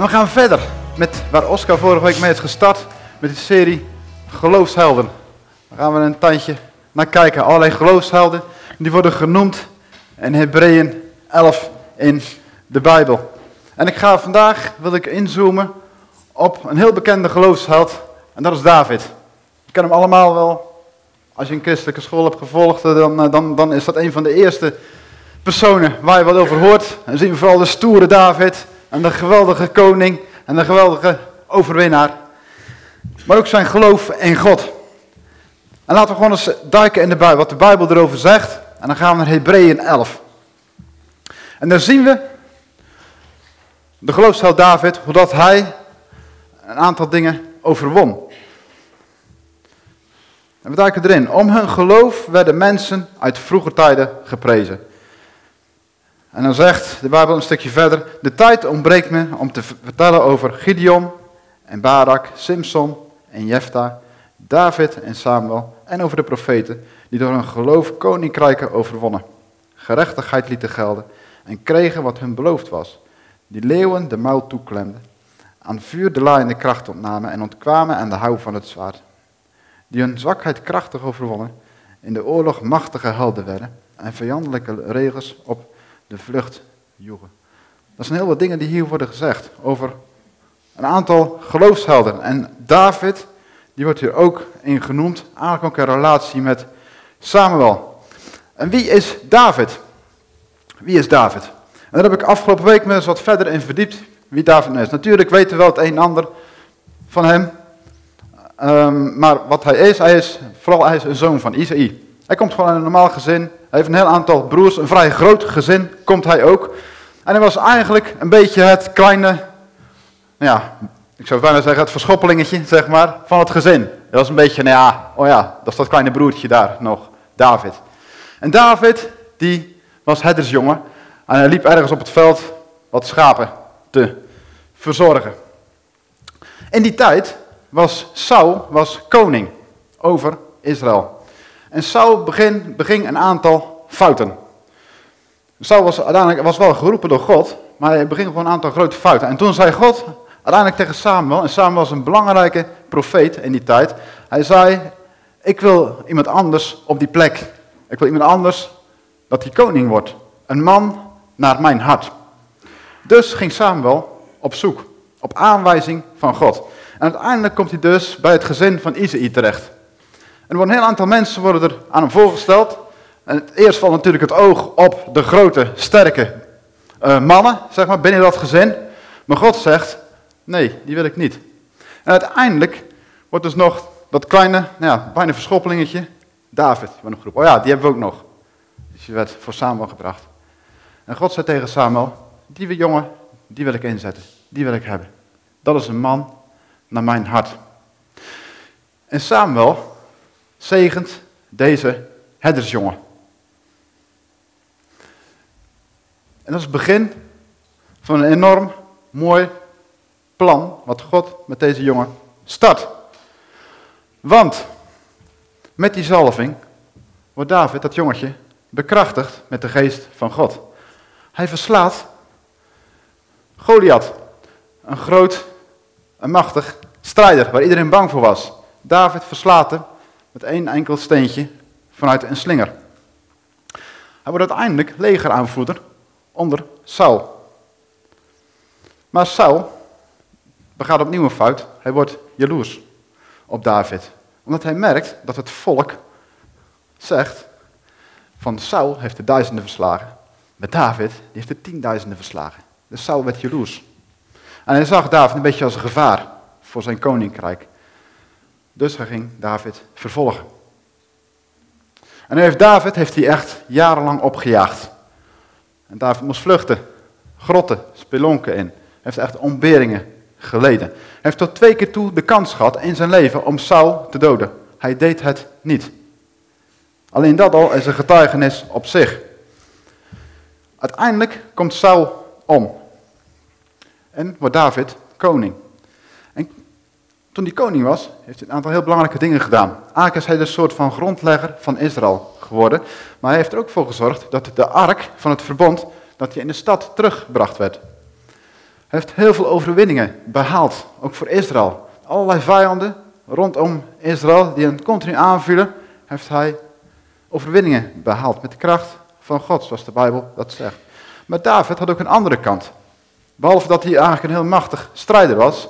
En we gaan verder met waar Oscar vorige week mee is gestart met de serie Geloofshelden. Daar gaan we een tandje naar kijken. Allerlei geloofshelden die worden genoemd in Hebreeën 11 in de Bijbel. En ik ga vandaag, wil ik inzoomen op een heel bekende geloofsheld en dat is David. Je kent hem allemaal wel. Als je een christelijke school hebt gevolgd, dan, dan, dan is dat een van de eerste personen waar je wat over hoort. Dan zien we vooral de stoere David en de geweldige koning en de geweldige overwinnaar. Maar ook zijn geloof in God. En laten we gewoon eens duiken in de Bijbel, wat de Bijbel erover zegt. En dan gaan we naar Hebreeën 11. En daar zien we de geloofsheld David, hoe dat hij een aantal dingen overwon. En we duiken erin. Om hun geloof werden mensen uit vroeger tijden geprezen. En dan zegt de Bijbel een stukje verder, de tijd ontbreekt me om te vertellen over Gideon en Barak, Simson en Jefta, David en Samuel en over de profeten die door hun geloof koninkrijken overwonnen, gerechtigheid lieten gelden en kregen wat hun beloofd was, die leeuwen de muil toeklemden, aan vuur de laaiende kracht ontnamen en ontkwamen aan de hou van het zwaard, die hun zwakheid krachtig overwonnen, in de oorlog machtige helden werden en vijandelijke regels op de vlucht joegen. Dat zijn heel wat dingen die hier worden gezegd over een aantal geloofshelden. En David, die wordt hier ook in genoemd, eigenlijk ook een relatie met Samuel. En wie is David? Wie is David? En daar heb ik afgelopen week me eens wat verder in verdiept wie David is. Natuurlijk weten we wel het een en ander van hem. Um, maar wat hij is, hij is vooral hij is een zoon van Isaïe. Hij komt gewoon uit een normaal gezin. Hij heeft een heel aantal broers, een vrij groot gezin komt hij ook. En hij was eigenlijk een beetje het kleine, ja, ik zou bijna zeggen het verschoppelingetje, zeg maar, van het gezin. Dat was een beetje, nou ja, oh ja, dat is dat kleine broertje daar nog, David. En David, die was herdersjongen en hij liep ergens op het veld wat schapen te verzorgen. In die tijd was Saul was koning over Israël. En Saul begin, beging een aantal fouten. Saul was uiteindelijk was wel geroepen door God, maar hij beging gewoon een aantal grote fouten. En toen zei God uiteindelijk tegen Samuel, en Samuel was een belangrijke profeet in die tijd. Hij zei, ik wil iemand anders op die plek. Ik wil iemand anders dat hij koning wordt. Een man naar mijn hart. Dus ging Samuel op zoek, op aanwijzing van God. En uiteindelijk komt hij dus bij het gezin van Isaïe terecht. En er worden een heel aantal mensen worden er aan hem voorgesteld. En het eerst valt natuurlijk het oog op de grote, sterke uh, mannen, zeg maar, binnen dat gezin. Maar God zegt, nee, die wil ik niet. En uiteindelijk wordt dus nog dat kleine, nou ja, bijna verschoppelingetje, David, van een groep. Oh ja, die hebben we ook nog. Dus die werd voor Samuel gebracht. En God zei tegen Samuel, die jongen, die wil ik inzetten. Die wil ik hebben. Dat is een man naar mijn hart. En Samuel, zegent deze herdersjongen. En dat is het begin van een enorm mooi plan wat God met deze jongen start. Want met die zalving wordt David, dat jongetje, bekrachtigd met de geest van God. Hij verslaat Goliath, een groot en machtig strijder waar iedereen bang voor was. David verslaat hem met één enkel steentje vanuit een slinger. Hij wordt uiteindelijk legeraanvoerder onder Saul. Maar Saul begaat opnieuw een fout. Hij wordt jaloers op David. Omdat hij merkt dat het volk zegt van Saul heeft de duizenden verslagen. Met David die heeft de tienduizenden verslagen. Dus Saul werd jaloers. En hij zag David een beetje als een gevaar voor zijn koninkrijk. Dus hij ging David vervolgen. En heeft David heeft hij echt jarenlang opgejaagd. En David moest vluchten, grotten, spelonken in. Heeft echt ontberingen geleden. Hij heeft tot twee keer toe de kans gehad in zijn leven om Saul te doden. Hij deed het niet. Alleen dat al is een getuigenis op zich. Uiteindelijk komt Saul om. En wordt David koning. Toen hij koning was, heeft hij een aantal heel belangrijke dingen gedaan. Eigenlijk is hij een soort van grondlegger van Israël geworden. Maar hij heeft er ook voor gezorgd dat de ark van het verbond, dat hij in de stad teruggebracht werd. heeft heel veel overwinningen behaald, ook voor Israël. Allerlei vijanden rondom Israël die hem continu aanvielen, heeft hij overwinningen behaald met de kracht van God, zoals de Bijbel dat zegt. Maar David had ook een andere kant. Behalve dat hij eigenlijk een heel machtig strijder was,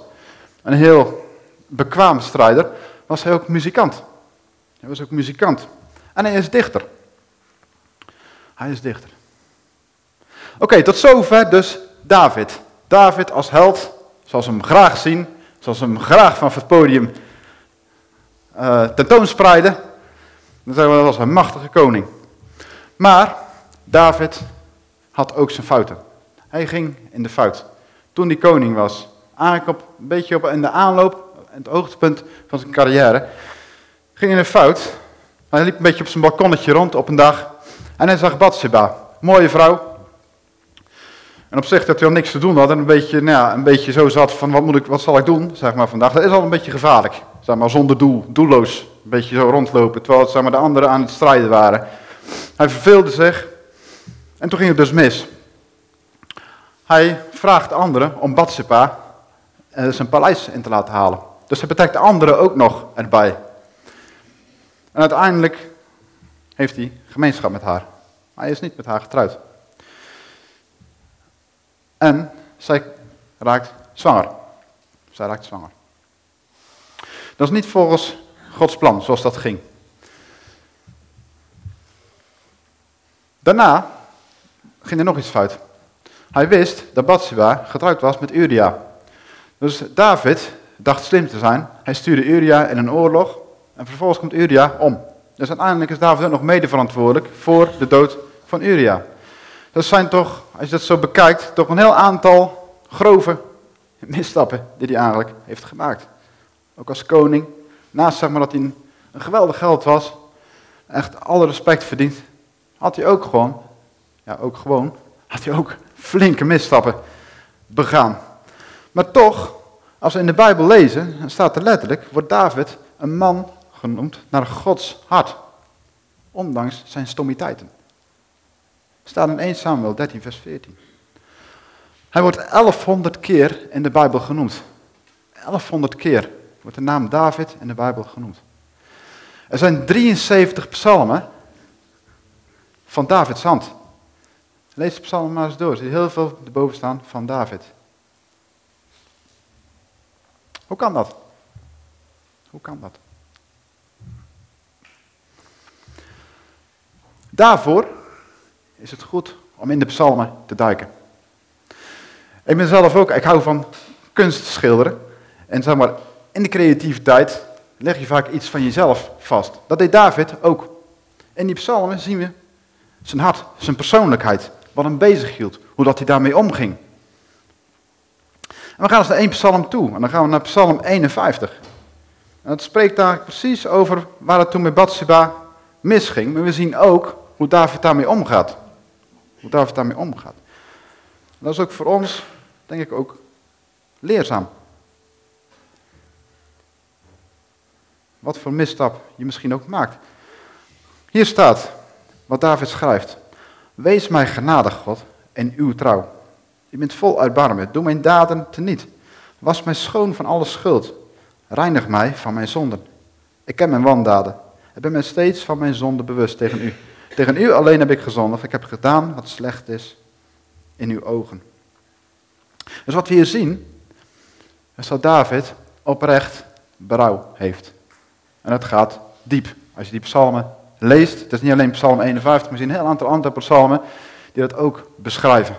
een heel bekwaam strijder, was hij ook muzikant. Hij was ook muzikant. En hij is dichter. Hij is dichter. Oké, tot zover dus David. David als held, zoals we hem graag zien, zoals we hem graag van het podium uh, tentoonspreiden. Dan zeggen we dat was een machtige koning. Maar David had ook zijn fouten. Hij ging in de fout. Toen hij koning was, eigenlijk op, een beetje op, in de aanloop, het hoogtepunt van zijn carrière, ging in een fout. Hij liep een beetje op zijn balkonnetje rond op een dag en hij zag Bathsheba, mooie vrouw. En op zich dat hij al niks te doen had en een beetje, nou ja, een beetje zo zat van wat, moet ik, wat zal ik doen, zeg maar vandaag. Dat is al een beetje gevaarlijk, zeg maar zonder doel, doelloos. Een beetje zo rondlopen, terwijl zeg maar, de anderen aan het strijden waren. Hij verveelde zich en toen ging het dus mis. Hij vraagt anderen om Bathsheba eh, zijn paleis in te laten halen. Dus hij betrekt de anderen ook nog erbij. En uiteindelijk heeft hij gemeenschap met haar. Hij is niet met haar getrouwd. En zij raakt zwanger. Zij raakt zwanger. Dat is niet volgens Gods plan, zoals dat ging. Daarna ging er nog iets fout. Hij wist dat Bathsheba getrouwd was met Uria. Dus David dacht slim te zijn. Hij stuurde Uria in een oorlog en vervolgens komt Uria om. Dus uiteindelijk is David ook nog mede verantwoordelijk voor de dood van Uria. Dat zijn toch, als je dat zo bekijkt, toch een heel aantal grove misstappen die hij eigenlijk heeft gemaakt. Ook als koning, naast zeg maar dat hij een, een geweldig geld was, echt alle respect verdient, had hij ook gewoon, ja ook gewoon, had hij ook flinke misstappen begaan. Maar toch, als we in de Bijbel lezen, dan staat er letterlijk, wordt David een man genoemd naar Gods hart. Ondanks zijn stommiteiten. Staat in 1 Samuel 13, vers 14. Hij wordt 1100 keer in de Bijbel genoemd. 1100 keer wordt de naam David in de Bijbel genoemd. Er zijn 73 psalmen van Davids hand. Lees de psalmen maar eens door. Er heel veel erboven staan van David. Hoe kan dat? Hoe kan dat? Daarvoor is het goed om in de psalmen te duiken. Ik ben zelf ook, ik hou van kunst schilderen. En zeg maar, in de creativiteit leg je vaak iets van jezelf vast. Dat deed David ook. In die psalmen zien we zijn hart, zijn persoonlijkheid, wat hem bezig hield, hoe dat hij daarmee omging. En we gaan eens naar één psalm toe, en dan gaan we naar psalm 51. En dat spreekt daar precies over waar het toen met Bathsheba misging, maar we zien ook hoe David daarmee omgaat. Hoe David daarmee omgaat. Dat is ook voor ons, denk ik, ook leerzaam. Wat voor misstap je misschien ook maakt. Hier staat wat David schrijft. Wees mij genadig, God, en uw trouw. Je bent vol erbarmen. Doe mijn daden teniet. Was mij schoon van alle schuld. Reinig mij van mijn zonden. Ik ken mijn wandaden. Ik ben mij steeds van mijn zonde bewust tegen u. Tegen u alleen heb ik gezondigd. Ik heb gedaan wat slecht is in uw ogen. Dus wat we hier zien, is dat David oprecht berouw heeft. En dat gaat diep. Als je die psalmen leest, het is niet alleen psalm 51, maar je ziet een heel aantal andere psalmen die dat ook beschrijven.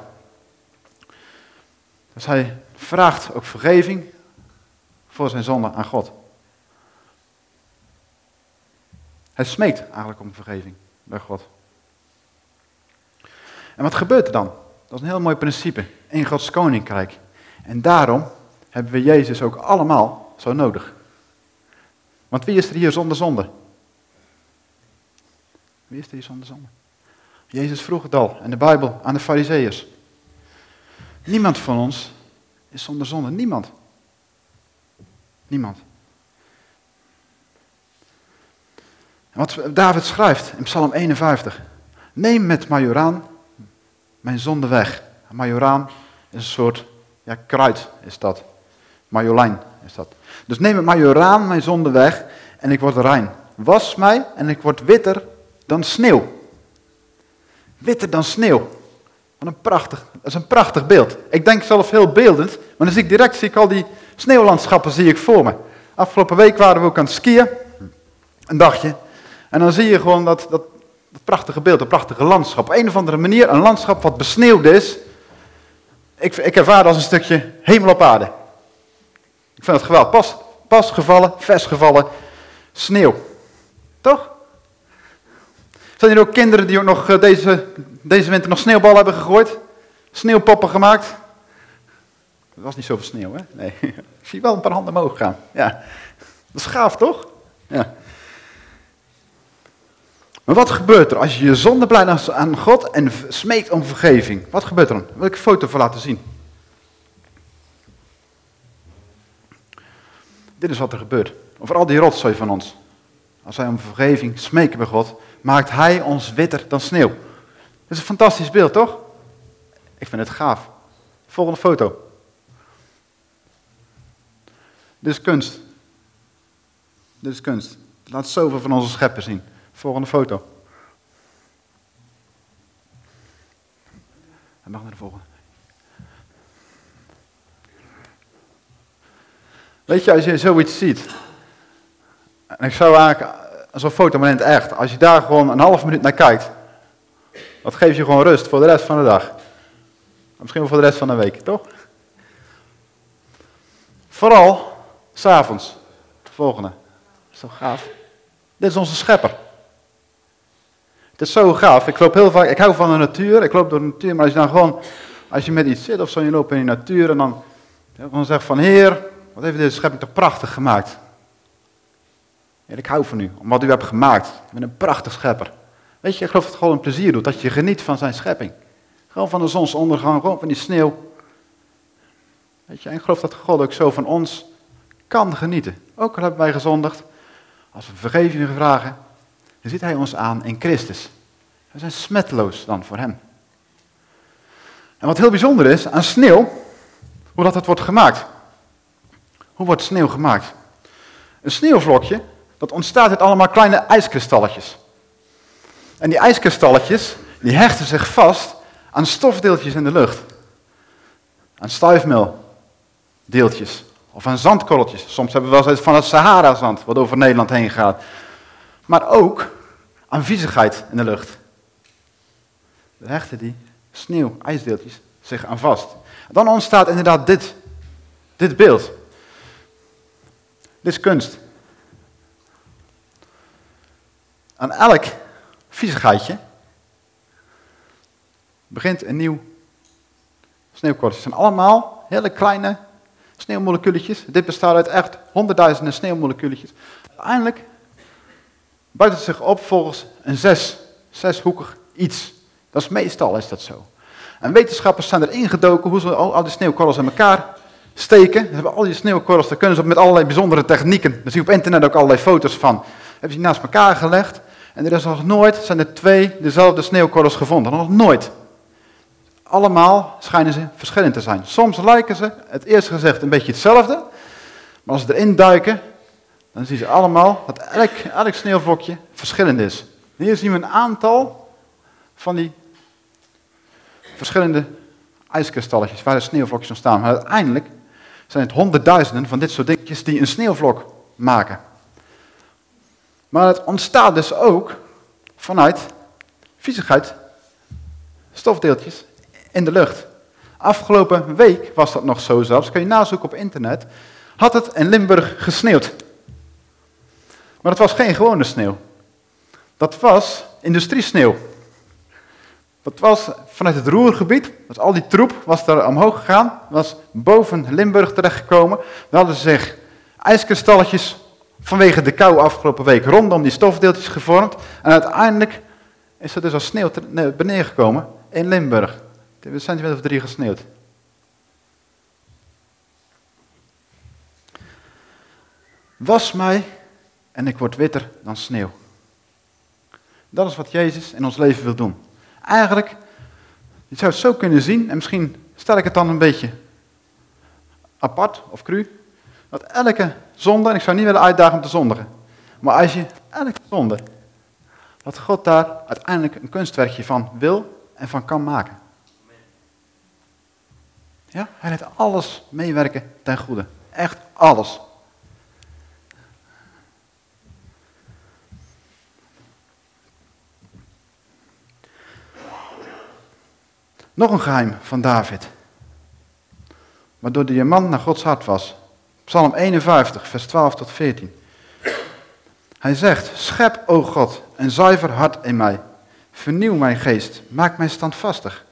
Dus hij vraagt ook vergeving voor zijn zonde aan God. Hij smeekt eigenlijk om vergeving bij God. En wat gebeurt er dan? Dat is een heel mooi principe in Gods koninkrijk. En daarom hebben we Jezus ook allemaal zo nodig. Want wie is er hier zonder zonde? Wie is er hier zonder zonde? Jezus vroeg het al in de Bijbel aan de Farizeeërs. Niemand van ons is zonder zonde. Niemand. Niemand. Wat David schrijft in Psalm 51. Neem met majoraan mijn zonde weg. Majoraan is een soort Ja, kruid is dat. Marjolein is dat. Dus neem het majoraan mijn zonde weg en ik word rein. Was mij en ik word witter dan sneeuw. Witter dan sneeuw. Wat een prachtig, dat is een prachtig beeld. Ik denk zelf heel beeldend, maar dan zie ik direct zie ik al die sneeuwlandschappen zie ik voor me. Afgelopen week waren we ook aan het skiën, een dagje. En dan zie je gewoon dat, dat, dat prachtige beeld, dat prachtige landschap. Op een of andere manier een landschap wat besneeuwd is. Ik, ik ervaar het als een stukje hemel op aarde. Ik vind het geweldig. Pas, pas gevallen, vers gevallen, sneeuw. Toch? Zijn er ook kinderen die ook nog eh, deze, deze winter nog sneeuwballen hebben gegooid? Sneeuwpoppen gemaakt? Het was niet zoveel sneeuw, hè? Nee. Ik zie wel een paar handen omhoog gaan. Ja. Dat is gaaf, toch? Ja. Maar wat gebeurt er als je je zonde blijft aan God en smeekt om vergeving? Wat gebeurt er dan? Wil ik een foto voor laten zien? Dit is wat er gebeurt. Over al die rotzooi van ons. Als wij om vergeving smeken bij God, maakt Hij ons witter dan sneeuw. Dat is een fantastisch beeld, toch? Ik vind het gaaf. Volgende foto. Dit is kunst. Dit is kunst. Laat zoveel van onze scheppen zien. Volgende foto. En mag naar de volgende. Weet je, als je zoiets ziet. En ik zou eigenlijk zo'n foto maar in het echt. Als je daar gewoon een half minuut naar kijkt. Dat geeft je gewoon rust voor de rest van de dag. Misschien wel voor de rest van de week, toch? Vooral s'avonds. De volgende. Dat is toch gaaf? Dit is onze schepper. Het is zo gaaf. Ik loop heel vaak, ik hou van de natuur. Ik loop door de natuur, maar als je dan gewoon, als je met iets zit of zo, je loopt in de natuur en dan, dan zegt van Heer, wat heeft deze schepping toch prachtig gemaakt. En ik hou van u, om wat u hebt gemaakt. Ik ben een prachtig schepper. Weet je, ik geloof dat gewoon een plezier doet, dat je geniet van zijn schepping. Gewoon van de zonsondergang, gewoon van die sneeuw. Weet je, en ik geloof dat God ook zo van ons kan genieten. Ook al hebben wij gezondigd, als we vergeving vragen, dan ziet hij ons aan in Christus. We zijn smetloos dan voor hem. En wat heel bijzonder is aan sneeuw, hoe dat het wordt gemaakt. Hoe wordt sneeuw gemaakt? Een sneeuwvlokje, dat ontstaat uit allemaal kleine ijskristalletjes. En die ijskristalletjes, die hechten zich vast aan stofdeeltjes in de lucht. Aan stuifmeeldeeltjes. Of aan zandkorreltjes. Soms hebben we wel eens van het Sahara-zand, wat over Nederland heen gaat. Maar ook aan viezigheid in de lucht. Daar hechten die sneeuw, ijsdeeltjes zich aan vast. Dan ontstaat inderdaad dit, dit beeld. Dit is kunst. Aan elk viezigheidje begint een nieuw sneeuwkorreltje. Het zijn allemaal hele kleine sneeuwmoleculetjes. Dit bestaat uit echt honderdduizenden sneeuwmoleculetjes. Uiteindelijk buigt het zich op volgens een zes, zeshoekig iets. Dat is meestal is dat zo. En wetenschappers zijn er ingedoken hoe ze al, die sneeuwkorrels in elkaar steken. Ze hebben al die sneeuwkorrels, daar kunnen ze met allerlei bijzondere technieken. Daar zie je op internet ook allerlei foto's van. Hebben ze naast elkaar gelegd. En er is nog nooit, zijn er twee dezelfde sneeuwkorrels gevonden. Nog nooit. Allemaal schijnen ze verschillend te zijn. Soms lijken ze, het eerst gezegd, een beetje hetzelfde. Maar als ze erin duiken, dan zien ze allemaal dat elk, elk sneeuwvlokje verschillend is. hier zien we een aantal van die verschillende ijskristalletjes waar de sneeuwvlokjes ontstaan. Maar uiteindelijk zijn het honderdduizenden van dit soort dingetjes die een sneeuwvlok maken. Maar het ontstaat dus ook vanuit viezigheid, stofdeeltjes in de lucht. Afgelopen week was dat nog zo zelfs, kun je nazoeken op internet, had het in Limburg gesneeuwd. Maar het was geen gewone sneeuw. Dat was industriesneeuw. Dat was vanuit het Roergebied, dus al die troep was daar omhoog gegaan, was boven Limburg terechtgekomen. Daar hadden ze zich ijskristalletjes vanwege de kou afgelopen week rondom die stofdeeltjes gevormd. En uiteindelijk is er dus als sneeuw beneden gekomen in Limburg. Heeft een centimeter of drie gesneeuwd. Was mij en ik word witter dan sneeuw. Dat is wat Jezus in ons leven wil doen. Eigenlijk, je zou het zo kunnen zien, en misschien stel ik het dan een beetje apart of cru, dat elke zonde, en ik zou niet willen uitdagen om te zondigen, maar als je elke zonde, dat God daar uiteindelijk een kunstwerkje van wil en van kan maken. Ja, hij laat alles meewerken ten goede. Echt alles. Nog een geheim van David. Waardoor die man naar Gods hart was. Psalm 51, vers 12 tot 14. Hij zegt, schep, o God, een zuiver hart in mij. Vernieuw mijn geest, maak mij standvastig.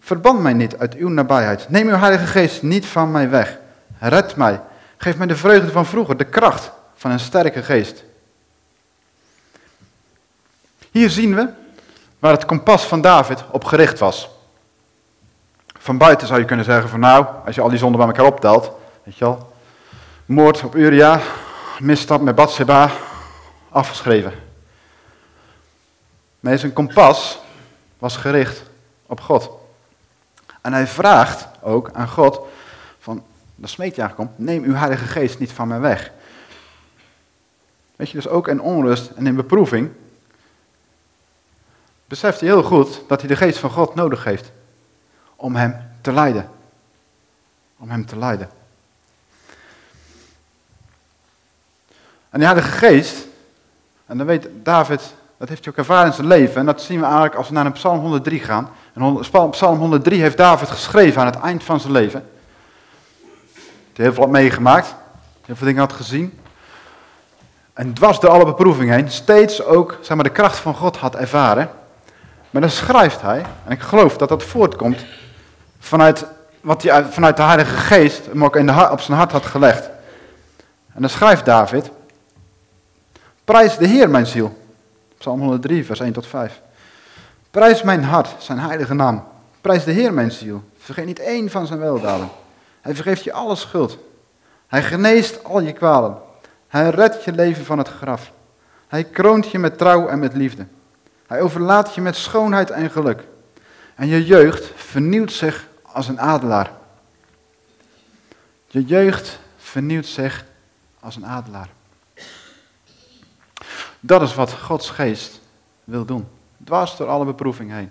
Verban mij niet uit uw nabijheid. Neem uw heilige geest niet van mij weg. Red mij. Geef mij de vreugde van vroeger, de kracht van een sterke geest. Hier zien we waar het kompas van David op gericht was. Van buiten zou je kunnen zeggen van nou, als je al die zonden bij elkaar optelt, weet je wel, moord op Uria, misstap met Bathsheba, afgeschreven. Nee, zijn kompas was gericht op God. En hij vraagt ook aan God, van, dat smeekt je om, neem uw heilige geest niet van mij weg. Weet je, dus ook in onrust en in beproeving, beseft hij heel goed dat hij de geest van God nodig heeft om hem te leiden. Om hem te leiden. En die Heilige Geest, en dan weet David, dat heeft hij ook ervaren in zijn leven. En dat zien we eigenlijk als we naar een Psalm 103 gaan. En Psalm 103 heeft David geschreven aan het eind van zijn leven. Hij heeft heel veel meegemaakt, heel veel dingen had gezien. En dwars door alle beproevingen heen, steeds ook zeg maar, de kracht van God had ervaren. Maar dan schrijft hij, en ik geloof dat dat voortkomt vanuit wat hij vanuit de Heilige Geest hem ook in de, op zijn hart had gelegd. En dan schrijft David, prijs de Heer mijn ziel. Psalm 103, vers 1 tot 5. Prijs mijn hart, zijn heilige naam. Prijs de Heer mijn ziel. Vergeet niet één van zijn weldaden. Hij vergeeft je alle schuld. Hij geneest al je kwalen. Hij redt je leven van het graf. Hij kroont je met trouw en met liefde. Hij overlaat je met schoonheid en geluk. En je jeugd vernieuwt zich als een adelaar. Je jeugd vernieuwt zich als een adelaar. Dat is wat Gods geest wil doen. Dwars door alle beproeving heen.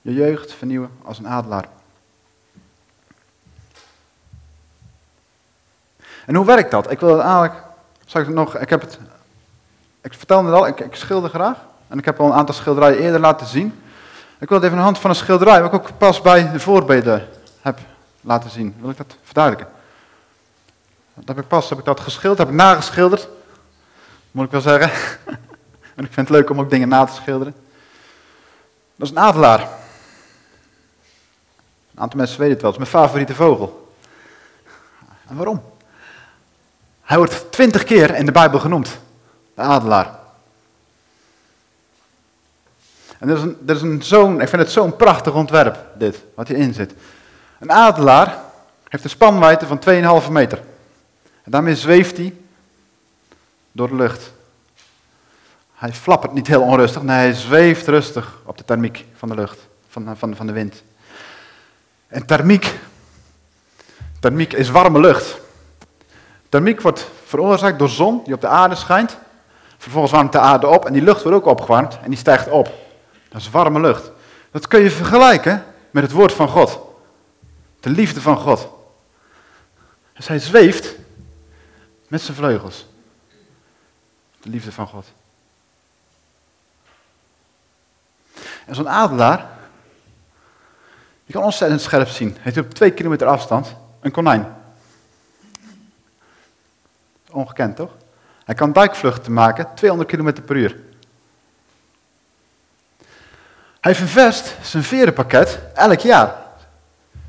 Je jeugd vernieuwen als een adelaar. En hoe werkt dat? Ik wil het eigenlijk, ik nog, ik heb het, ik vertelde het al, ik, ik schilder graag. En ik heb al een aantal schilderijen eerder laten zien. Ik wil het even aan de hand van een schilderij, wat ik ook pas bij de voorbeden heb laten zien. Wil ik dat verduidelijken? Dat heb ik pas, heb ik dat geschilderd, heb ik nageschilderd. Moet ik wel zeggen. en ik vind het leuk om ook dingen na te schilderen. Dat is een adelaar. Een aantal mensen weten het wel, het is mijn favoriete vogel. En waarom? Hij wordt twintig keer in de Bijbel genoemd, de adelaar. En dat is, een, dat is een zo'n, ik vind het zo'n prachtig ontwerp, dit, wat hierin zit. Een adelaar heeft een spanwijdte van 2,5 meter. En daarmee zweeft hij door de lucht. Hij flappert niet heel onrustig, nee, hij zweeft rustig op de thermiek van de lucht, van, van, van de wind. En thermiek, thermiek is warme lucht. Thermiek wordt veroorzaakt door zon die op de aarde schijnt. Vervolgens warmt de aarde op en die lucht wordt ook opgewarmd en die stijgt op. Dat is warme lucht. Dat kun je vergelijken met het woord van God. De liefde van God. Dus hij zweeft met zijn vleugels. De liefde van God. En zo'n adelaar, die kan ontzettend scherp zien. Hij heeft op twee kilometer afstand een konijn. Ongekend toch? Hij kan duikvluchten maken, 200 km per uur. Hij vervest zijn verenpakket elk jaar.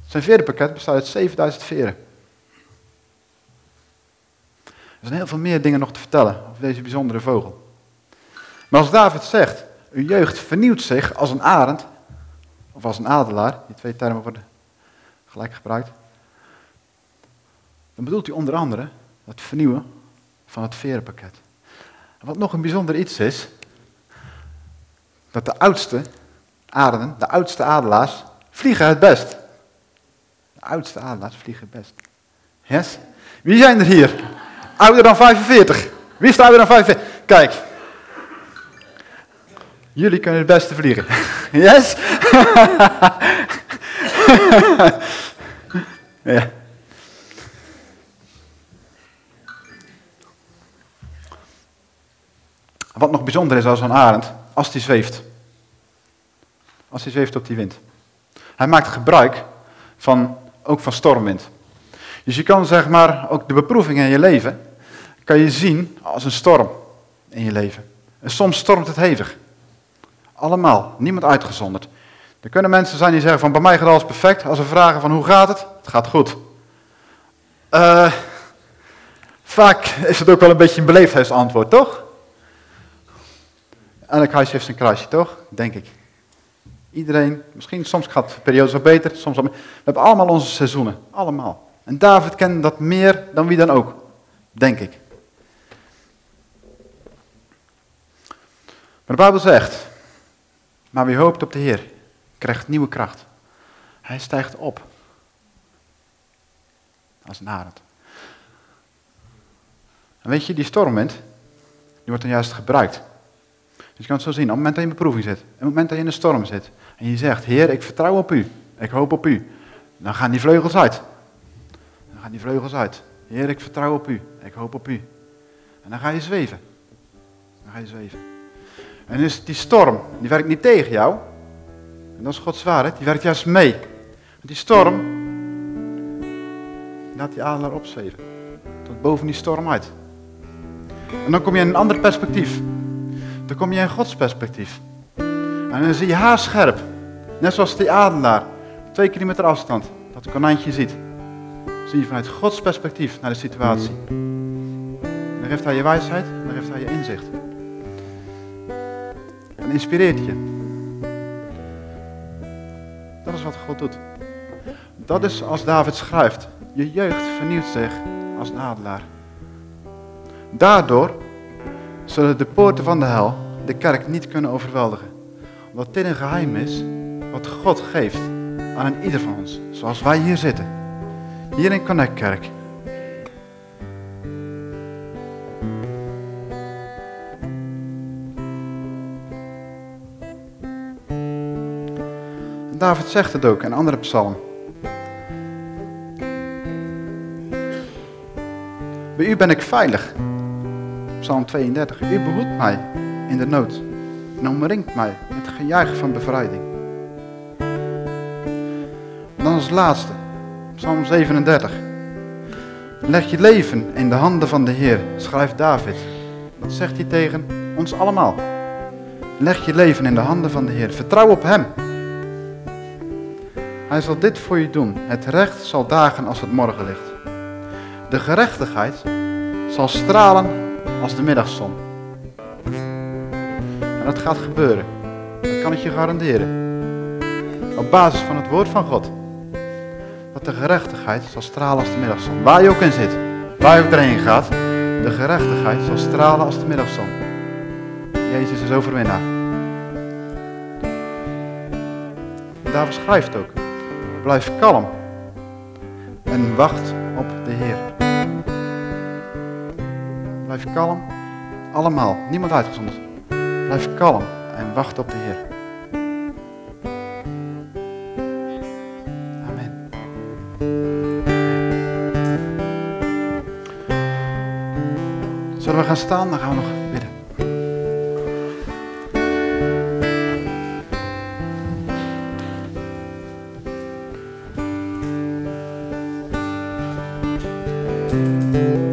Zijn verenpakket bestaat uit 7000 veren. Er zijn heel veel meer dingen nog te vertellen over deze bijzondere vogel. Maar als David zegt, uw jeugd vernieuwt zich als een arend, of als een adelaar, die twee termen worden gelijk gebruikt, dan bedoelt hij onder andere het vernieuwen van het verenpakket. En wat nog een bijzonder iets is, dat de oudste arenden, de oudste adelaars, vliegen het best. Oudste adelaars vliegen best. Yes? Wie zijn er hier? Ouder dan 45. Wie is er ouder dan 45? Kijk. Jullie kunnen het beste vliegen. Yes? ja. Wat nog bijzonder is als een arend, als die zweeft. Als hij zweeft op die wind. Hij maakt gebruik van, ook van stormwind. Dus je kan zeg maar ook de beproeving in je leven, kan je zien als een storm in je leven. En soms stormt het hevig. Allemaal, niemand uitgezonderd. Er kunnen mensen zijn die zeggen van bij mij gaat alles perfect. Als we vragen van hoe gaat het? Het gaat goed. Uh, vaak is het ook wel een beetje een beleefdheidsantwoord, toch? Elk huis heeft zijn kruisje, toch? Denk ik. Iedereen, misschien soms gaat de periode zo beter, soms wat We hebben allemaal onze seizoenen, allemaal. En David kende dat meer dan wie dan ook, denk ik. Maar de Bijbel zegt, maar wie hoopt op de Heer, krijgt nieuwe kracht. Hij stijgt op. Als een arend. En weet je, die stormwind, die wordt dan juist gebruikt. Dus je kan het zo zien, op het moment dat je in beproeving zit, op het moment dat je in de storm zit, en je zegt, Heer, ik vertrouw op u, ik hoop op u, dan gaan die vleugels uit. Gaan die vleugels uit. Heer, ik vertrouw op u, ik hoop op u. En dan ga je zweven. Dan ga je zweven. En dus die storm, die werkt niet tegen jou. En dat is Gods waarheid, die werkt juist mee. die storm, laat die adelaar opzweven. Tot boven die storm uit. En dan kom je in een ander perspectief. Dan kom je in Gods perspectief. En dan zie je haarscherp. Net zoals die adelaar. Twee kilometer afstand. Dat konijntje ziet. Zie je vanuit Gods perspectief naar de situatie. Dan geeft hij je wijsheid. Dan geeft hij je inzicht. En inspireert je. Dat is wat God doet. Dat is als David schrijft. Je jeugd vernieuwt zich als een adelaar. Daardoor zullen de poorten van de hel de kerk niet kunnen overweldigen. Omdat dit een geheim is wat God geeft aan ieder van ons. Zoals wij hier zitten. Hier in Connect Kerk. David zegt het ook in een andere psalm. Bij u ben ik veilig. Psalm 32. U behoedt mij in de nood en omringt mij met gejuich van bevrijding. dan als laatste, Psalm 37. Leg je leven in de handen van de Heer, schrijft David. Dat zegt hij tegen ons allemaal. Leg je leven in de handen van de Heer. Vertrouw op Hem. Hij zal dit voor je doen. Het recht zal dagen als het morgenlicht. De gerechtigheid zal stralen als de middagzon. En dat gaat gebeuren. Dat kan ik je garanderen. Op basis van het woord van God. De gerechtigheid zal stralen als de middagzon. Waar je ook in zit. Waar je ook erheen gaat. De gerechtigheid zal stralen als de middagzon. Jezus is overwinnaar. Daar schrijft ook. Blijf kalm en wacht op de Heer. Blijf kalm, allemaal, niemand uitgezonderd. Blijf kalm en wacht op de Heer. We gaan staan? Dan gaan we nog you